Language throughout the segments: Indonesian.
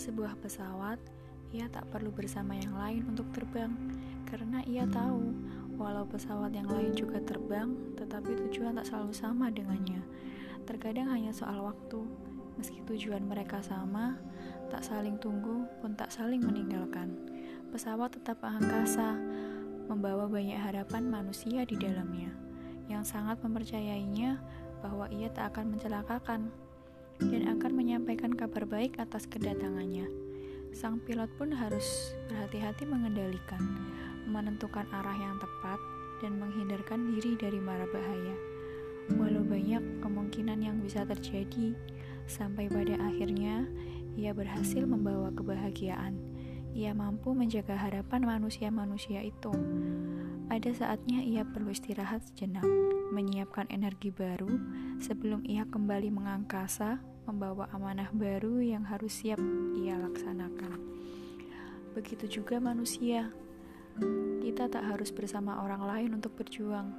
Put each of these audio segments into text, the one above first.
sebuah pesawat, ia tak perlu bersama yang lain untuk terbang, karena ia tahu walau pesawat yang lain juga terbang, tetapi tujuan tak selalu sama dengannya. Terkadang hanya soal waktu, meski tujuan mereka sama, tak saling tunggu pun tak saling meninggalkan. Pesawat tetap angkasa, membawa banyak harapan manusia di dalamnya, yang sangat mempercayainya bahwa ia tak akan mencelakakan dan akan menyampaikan kabar baik atas kedatangannya. Sang pilot pun harus berhati-hati mengendalikan, menentukan arah yang tepat, dan menghindarkan diri dari mara bahaya. Walau banyak kemungkinan yang bisa terjadi, sampai pada akhirnya ia berhasil membawa kebahagiaan. Ia mampu menjaga harapan manusia-manusia itu. Ada saatnya ia perlu istirahat sejenak, menyiapkan energi baru sebelum ia kembali mengangkasa, membawa amanah baru yang harus siap ia laksanakan. Begitu juga manusia. Kita tak harus bersama orang lain untuk berjuang.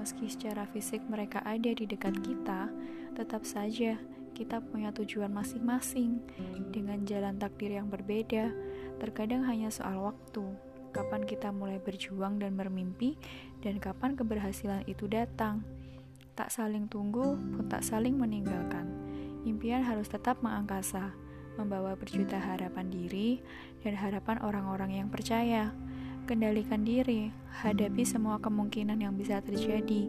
Meski secara fisik mereka ada di dekat kita, tetap saja kita punya tujuan masing-masing dengan jalan takdir yang berbeda. Terkadang hanya soal waktu, kapan kita mulai berjuang dan bermimpi, dan kapan keberhasilan itu datang. Tak saling tunggu pun tak saling meninggalkan. Impian harus tetap mengangkasa, membawa berjuta harapan diri dan harapan orang-orang yang percaya. Kendalikan diri, hadapi semua kemungkinan yang bisa terjadi.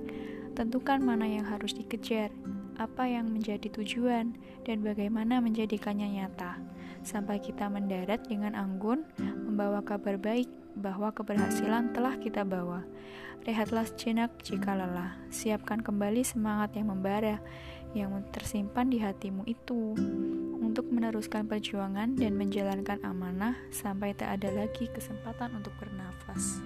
Tentukan mana yang harus dikejar, apa yang menjadi tujuan, dan bagaimana menjadikannya nyata, sampai kita mendarat dengan anggun, membawa kabar baik bahwa keberhasilan telah kita bawa. Rehatlah sejenak jika lelah, siapkan kembali semangat yang membara, yang tersimpan di hatimu itu, untuk meneruskan perjuangan dan menjalankan amanah sampai tak ada lagi kesempatan untuk bernafas.